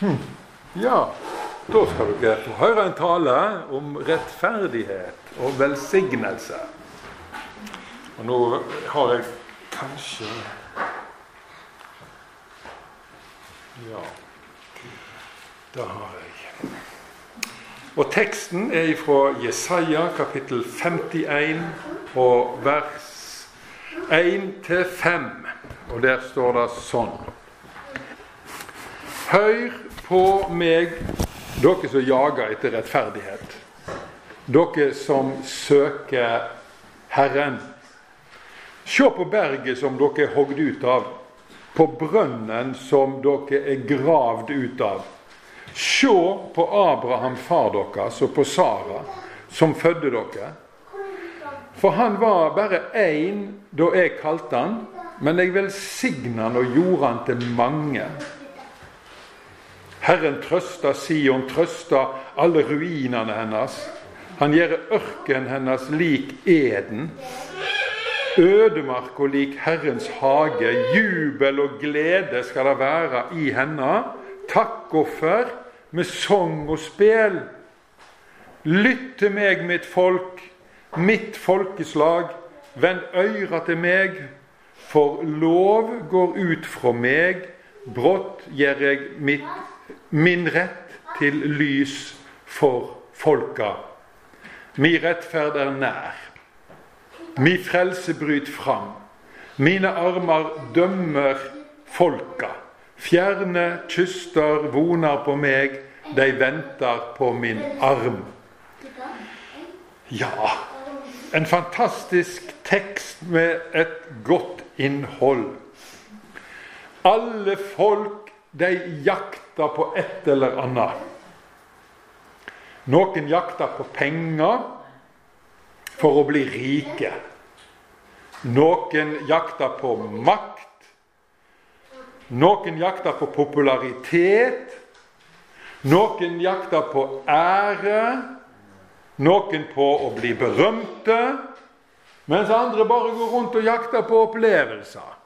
Hm. Ja, da skal dere få høre en tale om rettferdighet og velsignelse. Og nå har jeg kanskje Ja, det har jeg. Og teksten er fra Jesaja kapittel 51 og vers 1-5. Og der står det sånn Hør på meg, dere som jager etter rettferdighet. Dere som søker Herren. Se på berget som dere er hogd ut av, på brønnen som dere er gravd ut av. Se på Abraham, far deres, og på Sara, som fødte dere. For han var bare én da jeg kalte han, men jeg velsigna han og gjorde han til mange. Herren trøster Sion, trøster alle ruinene hennes. Han gjør ørkenen hennes lik eden, ødemark og lik Herrens hage. Jubel og glede skal det være i henne. Takkoffer med sang og spel. Lytt til meg, mitt folk, mitt folkeslag. Vend øyra til meg, for lov går ut fra meg. Brått gjør jeg mitt min rett til lys for folka. Mi rettferd er nær. Mi frelse bryt fram. Mine armer dømmer folka. Fjerne kyster voner på meg, de venter på min arm. Ja, en fantastisk tekst med et godt innhold. Alle folk, de jakter på et eller annet. Noen jakter på penger for å bli rike. Noen jakter på makt. Noen jakter på popularitet. Noen jakter på ære. Noen på å bli berømte. Mens andre bare går rundt og jakter på opplevelser.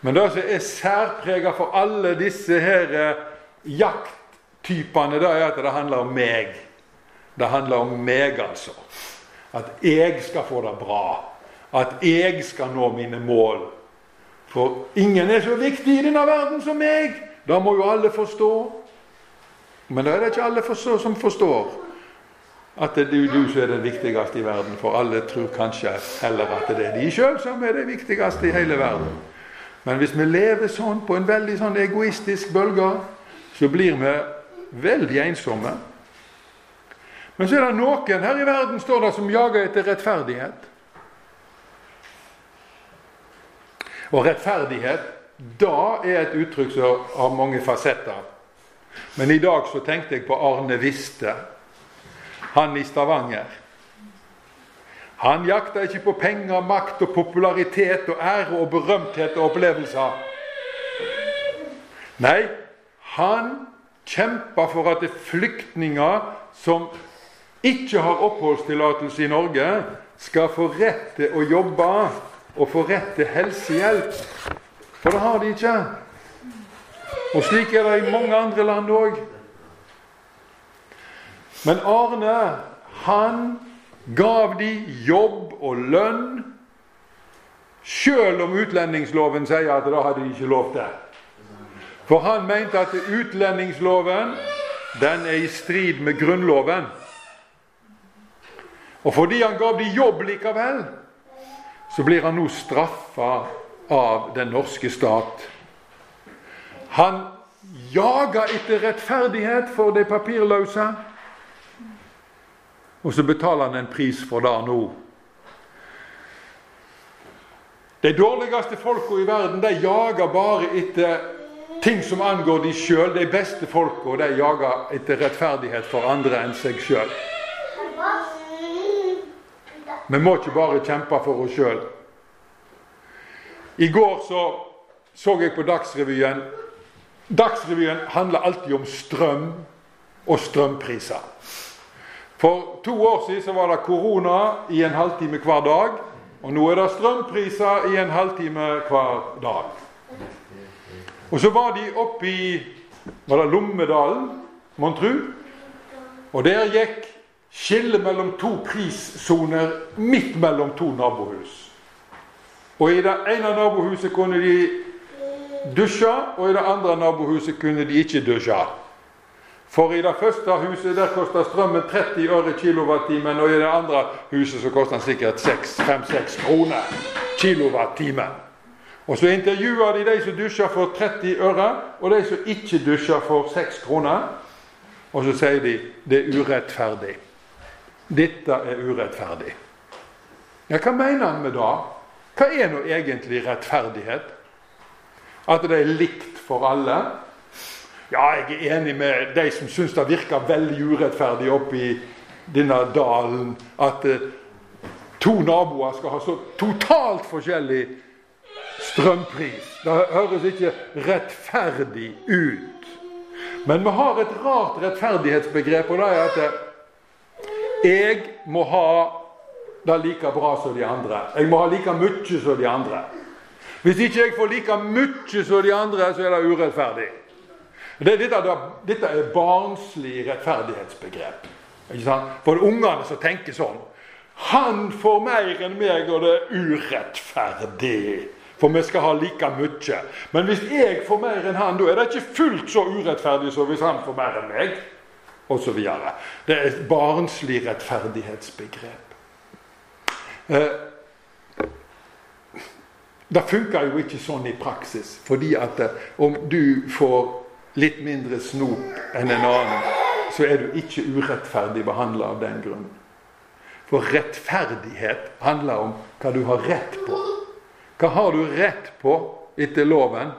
Men det som er særprega for alle disse her eh, jakttypene, det er at det handler om meg. Det handler om meg, altså. At jeg skal få det bra. At jeg skal nå mine mål. For ingen er så viktig i denne verden som meg. Det må jo alle forstå. Men det er det ikke alle som forstår at det er du som er den viktigste i verden. For alle tror kanskje heller at det er de sjøl som er det viktigste i hele verden. Men hvis vi lever sånn på en veldig sånn egoistisk bølge, så blir vi veldig ensomme. Men så er det noen her i verden står det, som jager etter rettferdighet. Og rettferdighet, da er et uttrykk som har mange fasetter. Men i dag så tenkte jeg på Arne Viste, han i Stavanger. Han jakta ikke på penger, makt og popularitet og ære og berømthet og opplevelser. Nei, han kjempa for at flyktninger som ikke har oppholdstillatelse i Norge, skal få rett til å jobbe og få rett til helsehjelp. For det har de ikke. Og slik er det i mange andre land òg. Men Arne, han gav de jobb og lønn, sjøl om utlendingsloven sier at da hadde de ikke lov til. For han mente at utlendingsloven den er i strid med Grunnloven. Og fordi han gav de jobb likevel, så blir han nå straffa av den norske stat. Han jager etter rettferdighet for de papirløse. Og så betaler han en pris for det nå. De dårligste folka i verden de jager bare etter ting som angår de sjøl. De beste folka de jager etter rettferdighet for andre enn seg sjøl. Vi må ikke bare kjempe for oss sjøl. I går så, så jeg på Dagsrevyen. Dagsrevyen handler alltid om strøm og strømpriser. For to år siden var det korona i en halvtime hver dag. Og nå er det strømpriser i en halvtime hver dag. Og så var de oppe i var det Lommedalen, mon tru. Og der gikk skillet mellom to prissoner midt mellom to nabohus. Og i det ene nabohuset kunne de dusje, og i det andre nabohuset kunne de ikke dusje. For i det første huset der koster strømmen 30 øre kilowattimen, og i det andre huset så koster den sikkert 5-6 kroner kilowattimen. Og så intervjuer de de som dusjer for 30 øre, og de som ikke dusjer for 6 kroner. Og så sier de det er urettferdig. Dette er urettferdig. Ja, hva mener han med det? Hva er nå egentlig rettferdighet? At det er likt for alle? Ja, jeg er enig med de som syns det virker veldig urettferdig oppe i denne dalen at eh, to naboer skal ha så totalt forskjellig strømpris. Det høres ikke rettferdig ut. Men vi har et rart rettferdighetsbegrep, og det er at eh, jeg må ha det like bra som de andre. Jeg må ha like mye som de andre. Hvis ikke jeg får like mye som de andre, så er det urettferdig. Det, dette, dette, er barnslig rettferdighetsbegrep. For ungene som tenker sånn. Han får mer enn meg, og det er urettferdig. For vi skal ha like mye. Men hvis jeg får mer enn han, da er det ikke fullt så urettferdig som hvis han får mer enn meg. Og så videre. Det er et barnslig rettferdighetsbegrep. Eh, det funker jo ikke sånn i praksis. Fordi at eh, om du får litt mindre snop enn en annen, så er du ikke urettferdig behandla av den grunn. For rettferdighet handler om hva du har rett på. Hva har du rett på etter loven?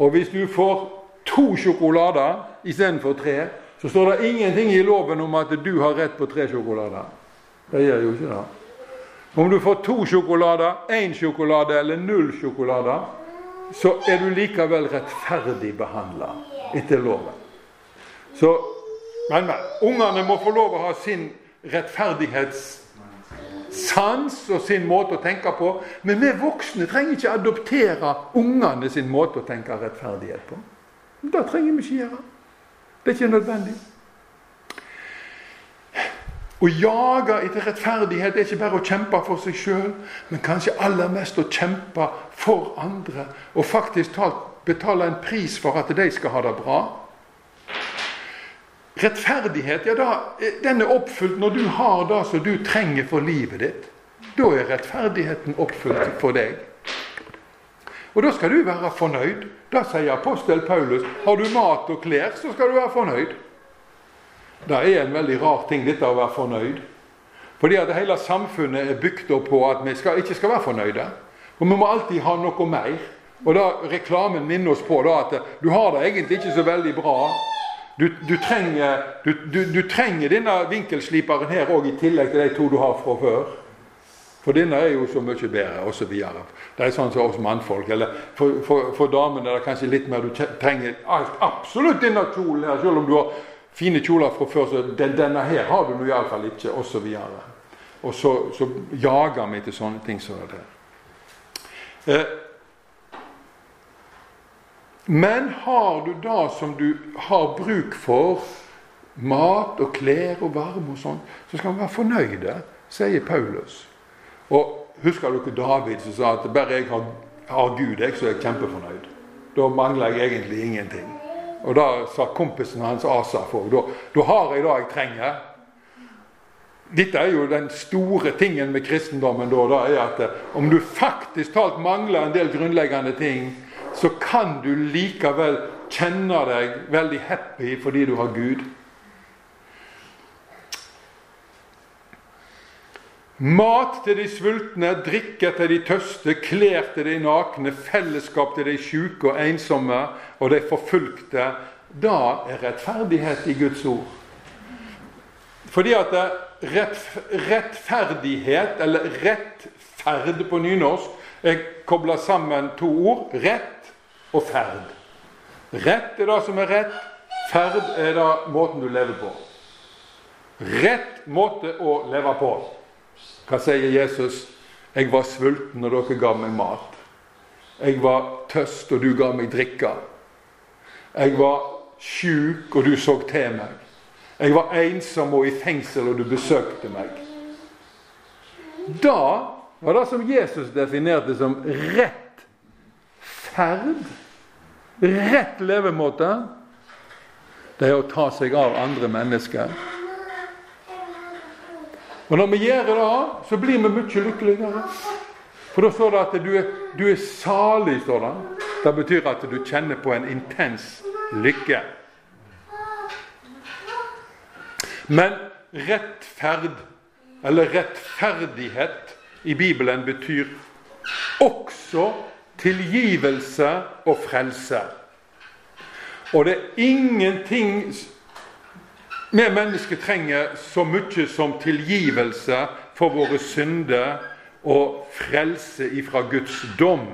Og hvis du får to sjokolader istedenfor tre, så står det ingenting i loven om at du har rett på tre sjokolader. Det gjør jo ikke det. Om du får to sjokolader, én sjokolade eller null sjokolader, så er du likevel rettferdig behandla etter loven. Så, men, men, ungene må få lov å ha sin rettferdighetssans og sin måte å tenke på. Men vi voksne trenger ikke adoptere ungene sin måte å tenke rettferdighet på. Det trenger vi ikke gjøre. Det er ikke nødvendig. Å jage etter rettferdighet er ikke bare å kjempe for seg sjøl, men kanskje aller mest å kjempe for andre. Og faktisk betale en pris for at de skal ha det bra. Rettferdighet ja da, den er oppfylt når du har det som du trenger for livet ditt. Da er rettferdigheten oppfylt for deg. Og da skal du være fornøyd. Da sier apostel Paulus har du mat og klær, så skal du være fornøyd. Det er en veldig rar ting, dette å være fornøyd. Fordi at hele samfunnet er bygd opp på at vi skal, ikke skal være fornøyde. Og vi må alltid ha noe mer. Og da Reklamen minner oss på da, at du har det egentlig ikke så veldig bra. Du, du, trenger, du, du trenger, denne vinkelsliperen her òg, i tillegg til de to du har fra før. For denne er jo så mye bedre, osv. Det er sånn som oss mannfolk. Eller for, for, for damene er det kanskje litt mer du trenger absolutt denne kjolen her, selv om du har fine kjoler fra før, så den, denne her har du nå iallfall ikke, osv. Og, og så, så jager vi etter sånne ting som det der. Eh, men har du det som du har bruk for, mat og klær og varme og sånn, så skal vi være fornøyde, sier Paulus. Og Husker dere David som sa at bare jeg har, har Gud, jeg, så er jeg kjempefornøyd. Da mangler jeg egentlig ingenting. Og da sa kompisen hans Asaf òg da, har jeg det jeg trenger. Dette er jo den store tingen med kristendommen. da, da er at eh, Om du faktisk talt mangler en del grunnleggende ting, så kan du likevel kjenne deg veldig happy fordi du har Gud. Mat til de sultne, drikke til de tøste, klær til de nakne, fellesskap til de sjuke og ensomme og de forfulgte. Da er rettferdighet i Guds ord. Fordi at rettferdighet, eller rettferd på nynorsk, er kobla sammen to ord. Rett og ferd. Rett er det som er rett. Ferd er det måten du lever på. Rett måte å leve på. Hva sier Jesus? 'Jeg var sulten, og dere ga meg mat.' 'Jeg var tøst, og du ga meg drikke.' 'Jeg var sjuk, og du så til meg. Jeg var ensom og i fengsel, og du besøkte meg. Da var det som Jesus definerte som rett ferd, rett levemåte, det er å ta seg av andre mennesker. Og når vi gjør det, så blir vi mye lykkeligere. For da står det at du er, du er salig, står det. Det betyr at du kjenner på en intens lykke. Men rettferd, eller rettferdighet, i Bibelen betyr også tilgivelse og frelse. Og det er ingenting vi mennesker trenger så mye som tilgivelse for våre synder og frelse ifra Guds dom.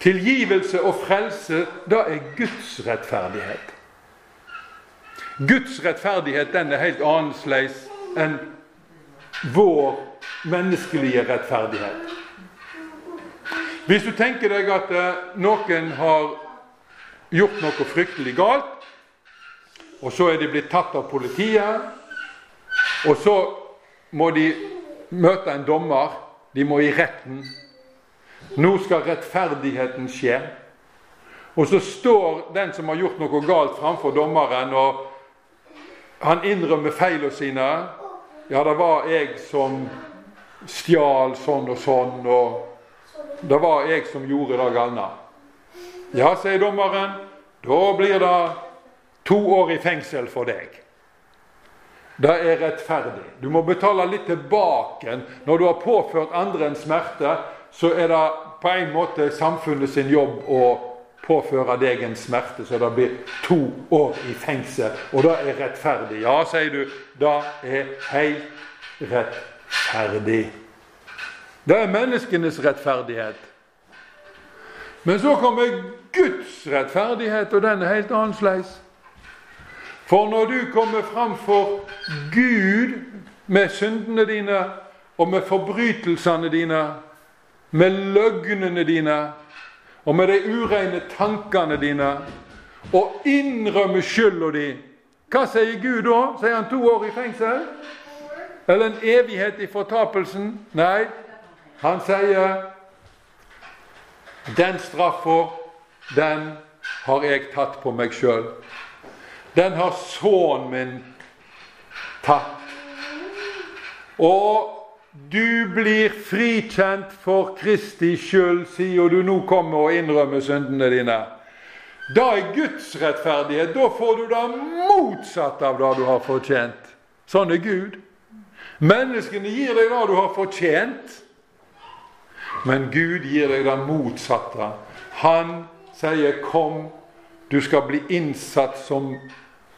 Tilgivelse og frelse, da er Guds rettferdighet. Guds rettferdighet den er helt annerledes enn vår menneskelige rettferdighet. Hvis du tenker deg at eh, noen har gjort noe fryktelig galt, og så er de blitt tatt av politiet. Og så må de møte en dommer. De må i retten. Nå skal rettferdigheten skje. Og så står den som har gjort noe galt, framfor dommeren, og han innrømmer feilene sine. Ja, det var jeg som stjal sånn og sånn, og det var jeg som gjorde det galne. Ja, sier dommeren, da blir det To år i fengsel for deg. Det er rettferdig. Du må betale litt tilbake. Når du har påført andre en smerte, så er det på en måte samfunnet sin jobb å påføre deg en smerte, så det blir to år i fengsel. Og det er rettferdig. Ja, sier du, det er helt rettferdig. Det er menneskenes rettferdighet. Men så kommer Guds rettferdighet, og den er helt annerledes. For når du kommer fram for Gud med syndene dine og med forbrytelsene dine, med løgnene dine og med de ureine tankene dine, og innrømmer skylda di, hva sier Gud da? Sier han to år i fengsel? Eller en evighet i fortapelsen? Nei, han sier den straffa, den har jeg tatt på meg sjøl den har sønnen min tatt. Og du blir frikjent for Kristi skyld, sier du nå kommer og innrømmer syndene dine. Da er Guds rettferdighet. Da får du det motsatte av det du har fortjent. Sånn er Gud. Menneskene gir deg det du har fortjent, men Gud gir deg det motsatte. Han sier 'kom, du skal bli innsatt som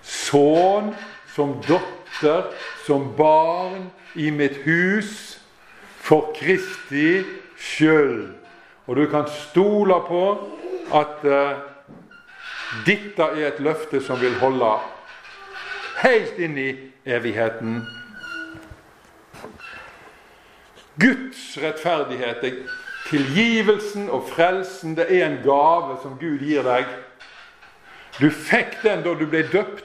sønn, som datter, som barn i mitt hus for Kristi skyld. Og du kan stole på at uh, dette er et løfte som vil holde helt inn i evigheten. Guds rettferdighet, tilgivelsen og frelsen, det er en gave som Gud gir deg. Du fikk den da du ble døpt.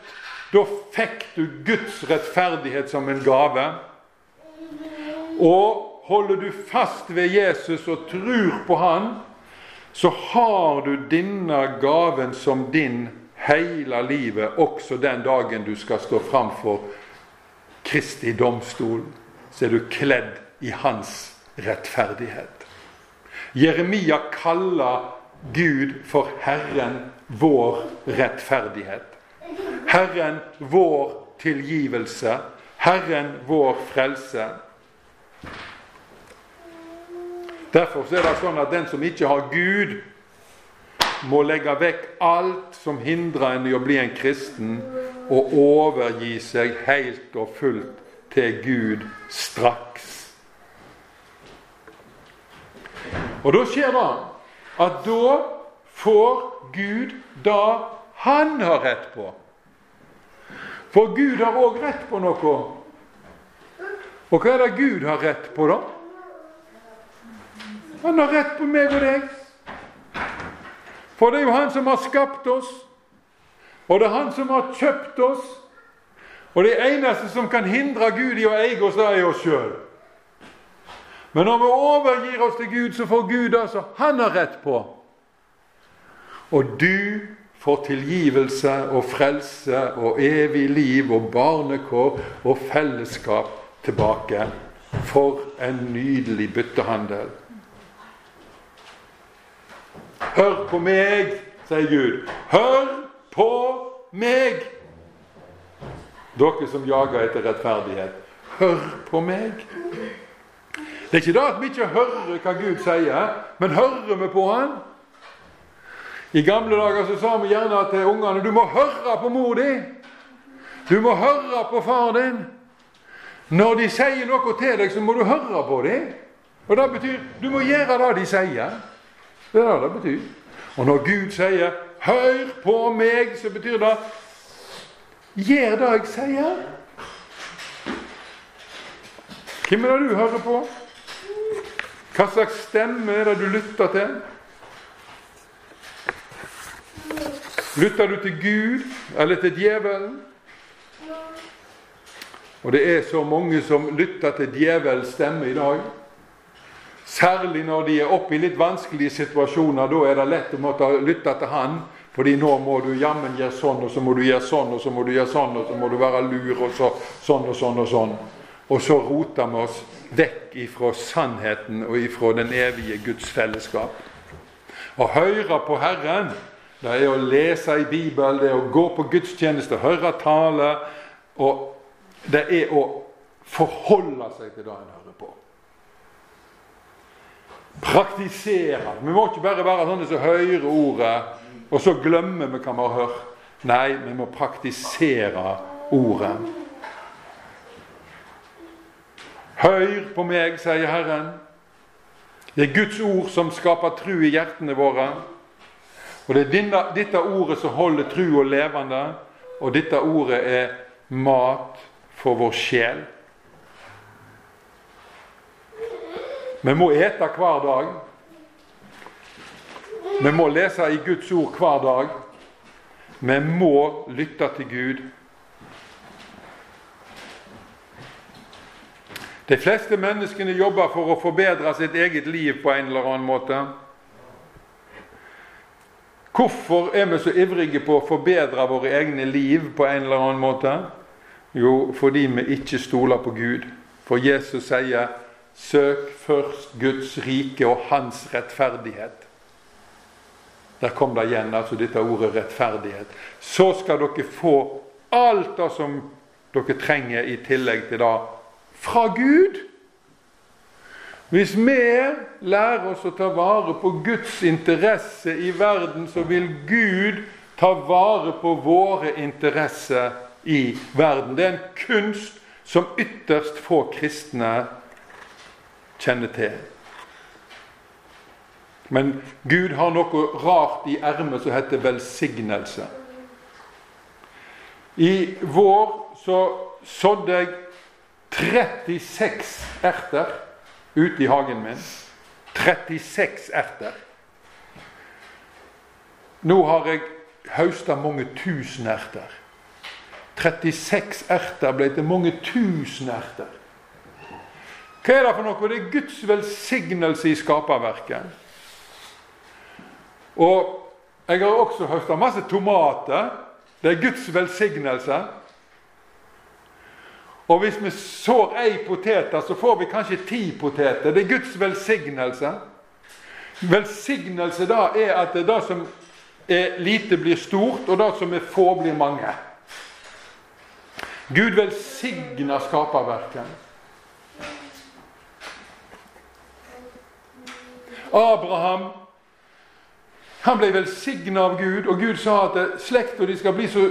Da fikk du Guds rettferdighet som en gave. Og holder du fast ved Jesus og tror på Han, så har du denne gaven som din hele livet, også den dagen du skal stå framfor Kristi domstol. Så er du kledd i Hans rettferdighet. Jeremia kaller Gud for Herren vår rettferdighet. Herren vår tilgivelse. Herren vår frelse. Derfor er det sånn at den som ikke har Gud, må legge vekk alt som hindrer en i å bli en kristen, og overgi seg helt og fullt til Gud straks. Og da skjer det at da får Gud da han har rett på. For Gud har òg rett på noe. Og hva er det Gud har rett på, da? Han har rett på meg og deg. For det er jo Han som har skapt oss. Og det er Han som har kjøpt oss. Og det eneste som kan hindre Gud i å eie oss, det er oss sjøl. Men når vi overgir oss til Gud, så får Gud som Han har rett på. Og du får tilgivelse og frelse og evig liv og barnekår og fellesskap tilbake. For en nydelig byttehandel. Hør på meg, sier Gud. Hør på meg! Dere som jager etter rettferdighet. Hør på meg! Det er ikke det at vi ikke hører hva Gud sier, men hører vi på Han? I gamle dager så sa vi gjerne til ungene du må høre på mor di. Du må høre på far din. Når de sier noe til deg, så må du høre på dem. Og det betyr du må gjøre det de sier. Det er det det betyr. Og når Gud sier 'hør på meg', så betyr det 'gjør det jeg sier'. Hvem er det du hører på? Hva slags stemme er det du lytter til? Lytter du til Gud eller til djevelen? Og det er så mange som lytter til djevelens stemme i dag. Særlig når de er oppe i litt vanskelige situasjoner. Da er det lett å måtte lytte til han. Fordi nå må du jammen gjøre sånn, og så må du gjøre sånn, og så må du gjøre sånn, og så må du være lur, og så sånn og sånn og sånn. Og så roter vi oss vekk ifra sannheten og ifra den evige Guds fellesskap. Å høre på Herren, det er å lese i Bibelen, det er å gå på gudstjeneste, høre tale. Og det er å forholde seg til det en hører på. Praktisere. Vi må ikke bare være sånne som hører ordet, og så glemmer vi hva vi har hørt. Nei, vi må praktisere ordet. Hør på meg, sier Herren. Det er Guds ord som skaper tru i hjertene våre. Og det er dette ordet som holder trua levende, og dette ordet er mat for vår sjel. Vi må ete hver dag. Vi må lese i Guds ord hver dag. Vi må lytte til Gud. De fleste menneskene jobber for å forbedre sitt eget liv på en eller annen måte. Hvorfor er vi så ivrige på å forbedre våre egne liv på en eller annen måte? Jo, fordi vi ikke stoler på Gud. For Jesus sier 'søk først Guds rike og Hans rettferdighet'. Der kom det igjen, altså dette ordet rettferdighet. Så skal dere få alt det som dere trenger i tillegg til det, fra Gud. Hvis vi lærer oss å ta vare på Guds interesse i verden, så vil Gud ta vare på våre interesser i verden. Det er en kunst som ytterst få kristne kjenner til. Men Gud har noe rart i ermet som heter velsignelse. I vår så sådde jeg 36 erter ute i hagen min. 36 erter. Nå har jeg høsta mange tusen erter. 36 erter ble til mange tusen erter. Hva er det for noe? Det er Guds velsignelse i skaperverket. Og jeg har også høsta masse tomater. Det er Guds velsignelse. Og hvis vi sår ei potet, så får vi kanskje ti poteter. Det er Guds velsignelse. Velsignelse da er at det, er det som er lite, blir stort, og det som er få, blir mange. Gud velsigner skaperverket. Abraham han ble velsigna av Gud, og Gud sa at slekta di skal bli så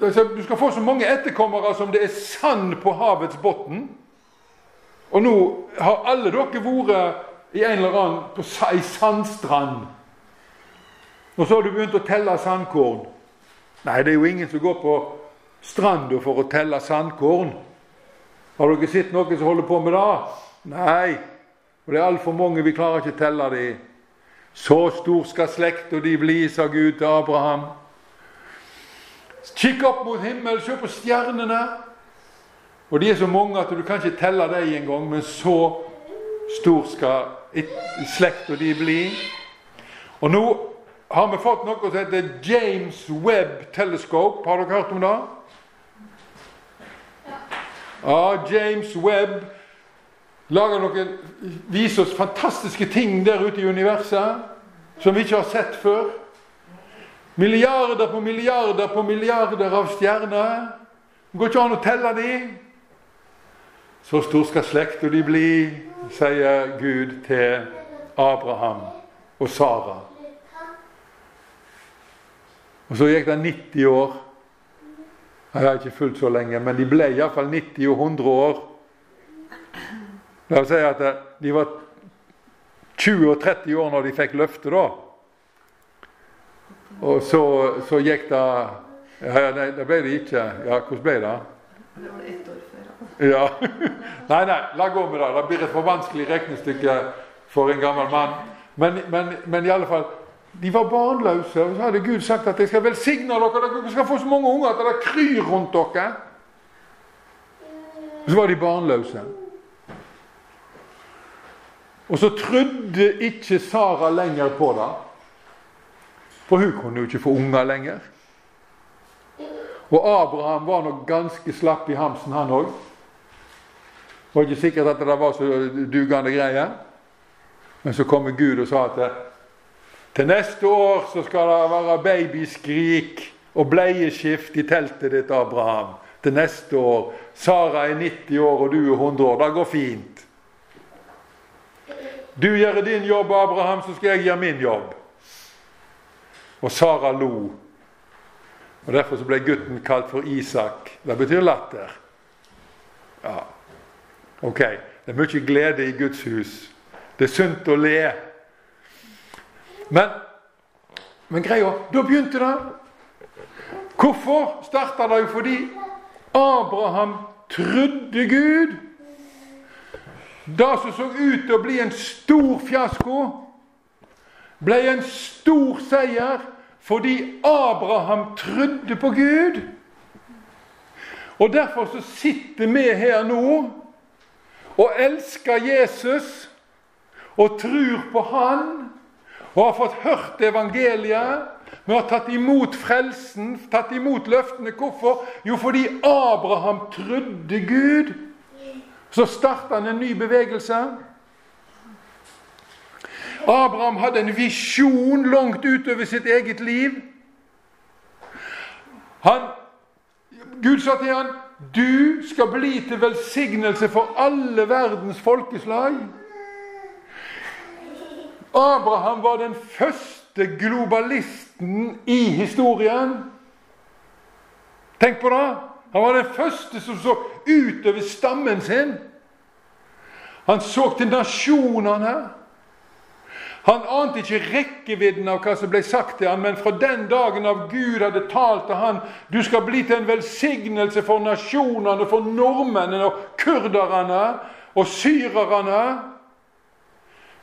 Du skal få så mange etterkommere som det er sand på havets bunn. Og nå har alle dere vært i en eller annen på ei sandstrand. Og så har du begynt å telle sandkorn. Nei, det er jo ingen som går på stranda for å telle sandkorn. Har dere sett noen som holder på med det? Nei. Og det er altfor mange. Vi klarer ikke å telle dem. Så stor skal slekta di bli, sa Gud til Abraham. Kikk opp mot himmelen, se på stjernene. Og de er så mange at du kan ikke telle dem engang, men så stor skal slekta de bli. Og nå har vi fått noe som heter James Webb Telescope. Har dere hørt om det? Ja, James Webb lager noen, viser oss fantastiske ting der ute i universet som vi ikke har sett før. Milliarder på milliarder på milliarder av stjerner. Det går ikke an å telle de. Så stor skal slekta de bli, sier Gud til Abraham og Sara. Og så gikk det 90 år. Jeg har ikke fulgt så lenge, men de ble iallfall 90 og 100 år. La oss si at de var 20 og 30 år når de fikk løftet, da. Og så, så gikk det ja, Nei, det ble det ikke. Ja, hvordan ble det? Det var ett år før. Ja. Nei, nei, la gå med det. Det blir et for vanskelig regnestykke for en gammel mann. Men, men, men i alle fall de var barnløse, og så hadde Gud sagt at 'jeg skal velsigne dere', dere skal få så mange unger at det kryr rundt dere. Så var de barnløse. Og så trodde ikke Sara lenger på det. For hun kunne jo ikke få unger lenger. Og Abraham var nok ganske slapp i hamsen, han òg. Var ikke sikkert at det var så dugende greier. Men så kommer Gud og sa at til neste år så skal det være babyskrik og bleieskift i teltet ditt, Abraham. Til neste år. Sara er 90 år, og du er 100 år. Det går fint. Du gjør din jobb, Abraham, så skal jeg gjøre min jobb. Og Sara lo. Og Derfor så ble gutten kalt for Isak. Det betyr latter. Ja, ok. Det er mye glede i Guds hus. Det er sunt å le. Men, men greia Da begynte det. Hvorfor starta det? jo fordi Abraham trodde Gud. Det som så ut til å bli en stor fiasko, ble en stor seier fordi Abraham trodde på Gud. Og Derfor så sitter vi her nå og elsker Jesus og tror på Han og har fått hørt evangeliet. Vi har tatt imot frelsen, tatt imot løftene. Hvorfor? Jo, fordi Abraham trodde Gud. Så starta han en ny bevegelse. Abraham hadde en visjon langt utover sitt eget liv. Han, Gud sa til han, 'Du skal bli til velsignelse for alle verdens folkeslag'. Abraham var den første globalisten i historien. Tenk på det! Han var den første som så utover stammen sin. Han så til nasjonene. Han ante ikke rekkevidden av hva som ble sagt til ham, men fra den dagen av Gud hadde talt til han, du skal bli til en velsignelse for nasjonene, for nordmennene og kurderne og syrerne.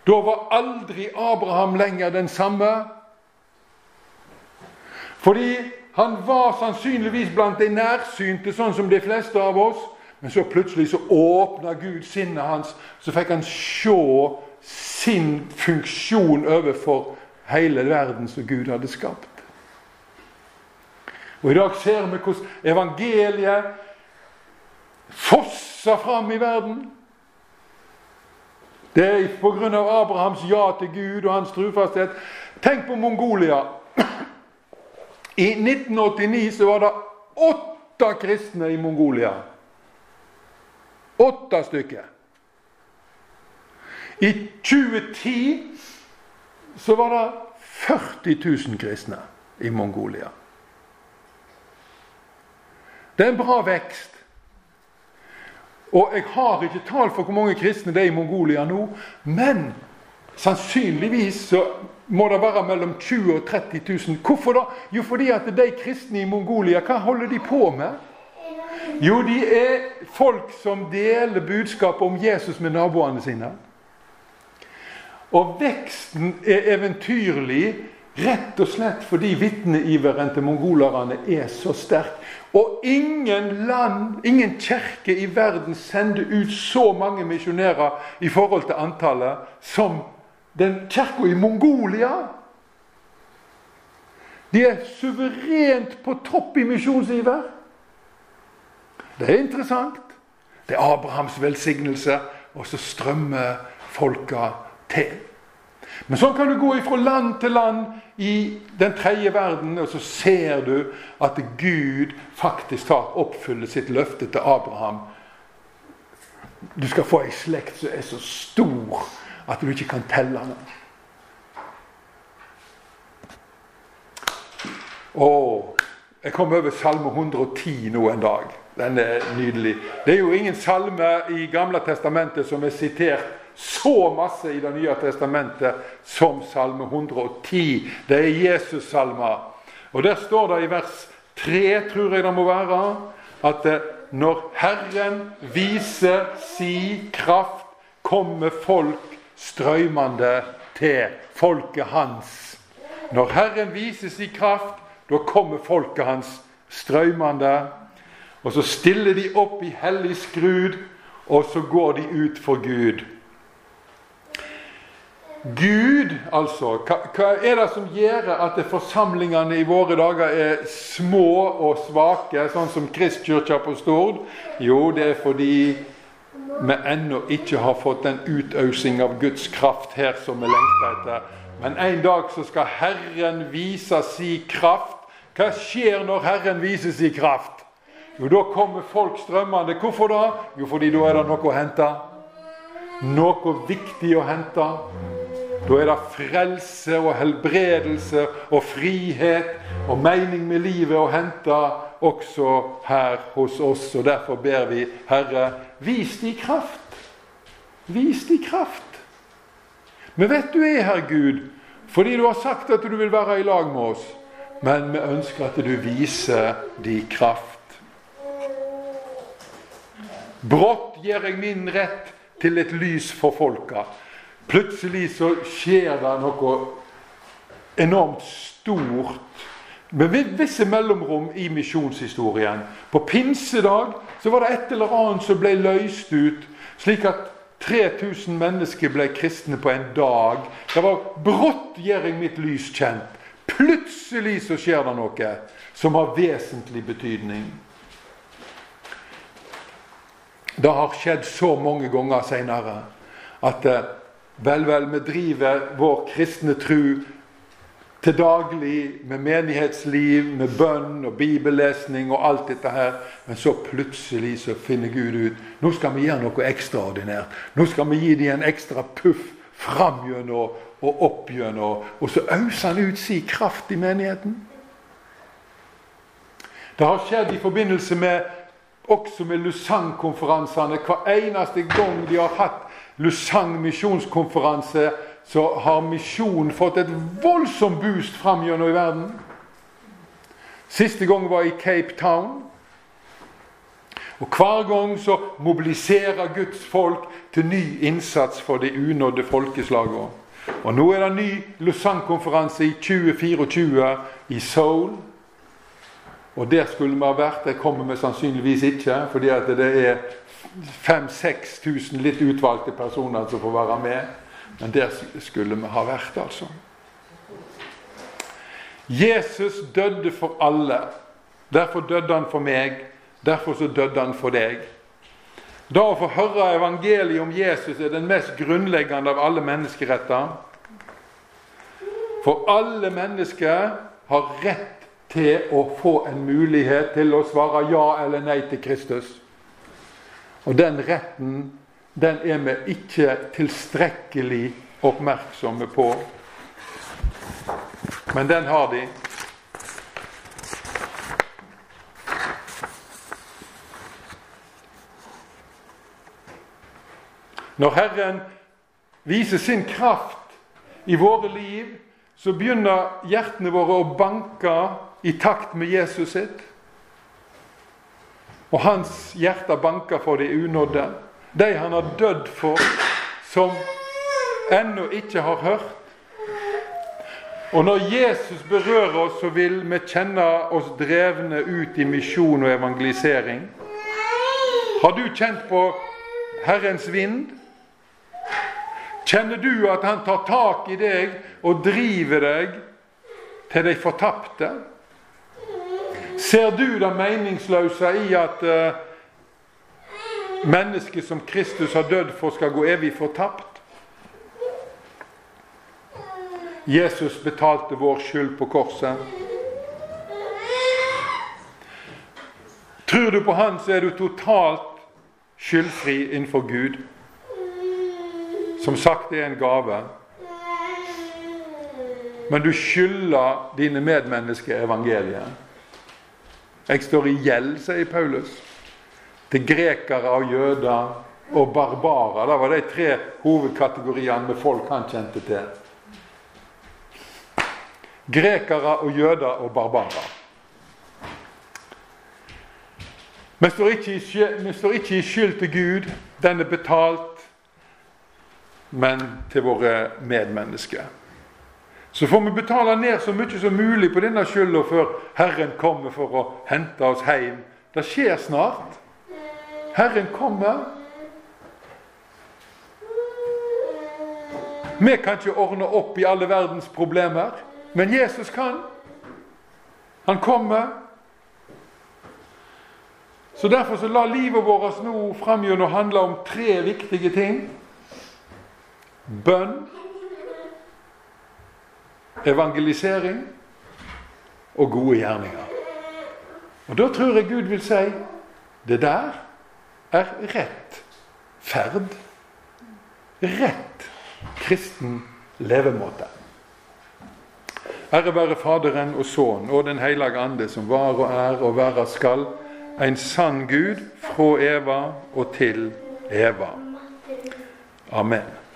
Da var aldri Abraham lenger den samme. Fordi han var sannsynligvis blant de nærsynte, sånn som de fleste av oss. Men så plutselig så åpna Gud sinnet hans, så fikk han se sin funksjon overfor hele verden som Gud hadde skapt. Og I dag ser vi hvordan evangeliet fosser fram i verden. Det er pga. Abrahams ja til Gud og hans trufasthet. Tenk på Mongolia. I 1989 så var det åtte kristne i Mongolia. Åtte stykker. I 2010 så var det 40 000 kristne i Mongolia. Det er en bra vekst. Og jeg har ikke tall for hvor mange kristne det er i Mongolia nå, men sannsynligvis så må det være mellom 20 og 30 000. Hvorfor da? Jo, fordi at de kristne i Mongolia, hva holder de på med? Jo, de er folk som deler budskapet om Jesus med naboene sine. Og veksten er eventyrlig Rett og slett fordi vitneiveren til mongolerne er så sterk. Og ingen land, ingen kirke i verden sender ut så mange misjonærer i forhold til antallet som den kirka i Mongolia. De er suverent på topp i misjonsiver. Det er interessant. Det er Abrahams velsignelse, og så strømmer folka til. Men sånn kan du gå fra land til land i den tredje verden, og så ser du at Gud faktisk tar oppfyller sitt løfte til Abraham. Du skal få ei slekt som er så stor at du ikke kan telle den. Og jeg kom over Salme 110 nå en dag. Den er nydelig. Det er jo ingen salme i Gamle testamentet som er sitert så masse i Det nye testamentet som Salme 110. Det er Jesus-salmer. Og Der står det i vers 3, tror jeg det må være, at eh, når Herren viser si kraft, kommer folk strøymende til folket hans. Når Herren viser si kraft, da kommer folket hans strøymende. Og så stiller de opp i hellig skrud, og så går de ut for Gud. Gud, altså. Hva, er det som gjør at forsamlingene i våre dager er små og svake, sånn som Kristkirka på Stord? Jo, det er fordi vi ennå ikke har fått den utøsing av Guds kraft her som vi lengter etter. Men en dag så skal Herren vise si kraft. Hva skjer når Herren viser si kraft? Jo, da kommer folk strømmende. Hvorfor da? Jo, fordi da er det noe å hente. Noe viktig å hente. Da er det frelse og helbredelse og frihet og mening med livet å hente også her hos oss. Og derfor ber vi, Herre, vis de kraft. Vis de kraft. Vi vet du er her, Gud, fordi du har sagt at du vil være i lag med oss. Men vi ønsker at du viser de kraft. Brått gjør jeg min rett til et lys for folka. Plutselig så skjer det noe enormt stort med visse mellomrom i misjonshistorien. På pinsedag så var det et eller annet som ble løst ut, slik at 3000 mennesker ble kristne på en dag. Det var brått gjør jeg mitt lys kjent. Plutselig så skjer det noe som har vesentlig betydning. Det har skjedd så mange ganger seinere at eh, Vel, vel, vi driver vår kristne tru til daglig med menighetsliv, med bønn og bibellesning og alt dette her. Men så plutselig så finner Gud ut nå skal vi gjøre noe ekstraordinært. Nå skal vi gi dem en ekstra puff framgjennom og oppgjennom. Og så øser han ut sin kraft i menigheten. Det har skjedd i forbindelse med også med Lausanne-konferansene. Hver eneste gang de har hatt Lusang misjonskonferanse, så har misjonen fått et voldsomt boost fram gjennom i verden. Siste gang var i Cape Town. Og Hver gang så mobiliserer Guds folk til ny innsats for de unådde folkeslagene. Og Nå er det ny Lausanne-konferanse i 2024 i Seoul. Og der skulle vi ha vært. Det kommer vi sannsynligvis ikke, fordi det er 5000-6000 litt utvalgte personer som får være med. Men der skulle vi ha vært, altså. Jesus døde for alle. Derfor døde han for meg. Derfor så døde han for deg. Da å få høre evangeliet om Jesus er den mest grunnleggende av alle menneskeretter. For alle mennesker har rett til å få en mulighet til å svare ja eller nei til Kristus. Og den retten, den er vi ikke tilstrekkelig oppmerksomme på. Men den har de. Når Herren viser sin kraft i våre liv, så begynner hjertene våre å banke i takt med Jesus sitt. Og hans hjerte banker for de unådde, de han har dødd for, som ennå ikke har hørt. Og når Jesus berører oss, så vil vi kjenne oss drevne ut i misjon og evangelisering. Har du kjent på Herrens vind? Kjenner du at Han tar tak i deg og driver deg til de fortapte? Ser du det meningsløse i at eh, mennesket som Kristus har dødd for, skal gå evig fortapt? Jesus betalte vår skyld på korset. Tror du på Han, så er du totalt skyldfri innenfor Gud. Som sagt, det er en gave. Men du skylder dine medmennesker evangeliet. Jeg står i gjeld, sier Paulus, til grekere og jøder og barbarer. Det var de tre hovedkategoriene med folk han kjente til. Grekere og jøder og barbarer. Vi står, vi står ikke i skyld til Gud. Den er betalt, men til våre medmennesker. Så får vi betale ned så mye som mulig på denne skylda før Herren kommer for å hente oss hjem. Det skjer snart. Herren kommer. Vi kan ikke ordne opp i alle verdens problemer. Men Jesus kan. Han kommer. Så Derfor så la livet vårt nå framgjennom handle om tre viktige ting. Bønn, evangelisering og gode gjerninger. Og Da tror jeg Gud vil si det der er rett ferd. Rett kristen levemåte. Ære være Faderen og Sønnen og Den hellige ande, som var og er og være skal, en sann Gud fra Eva og til Eva. Amen.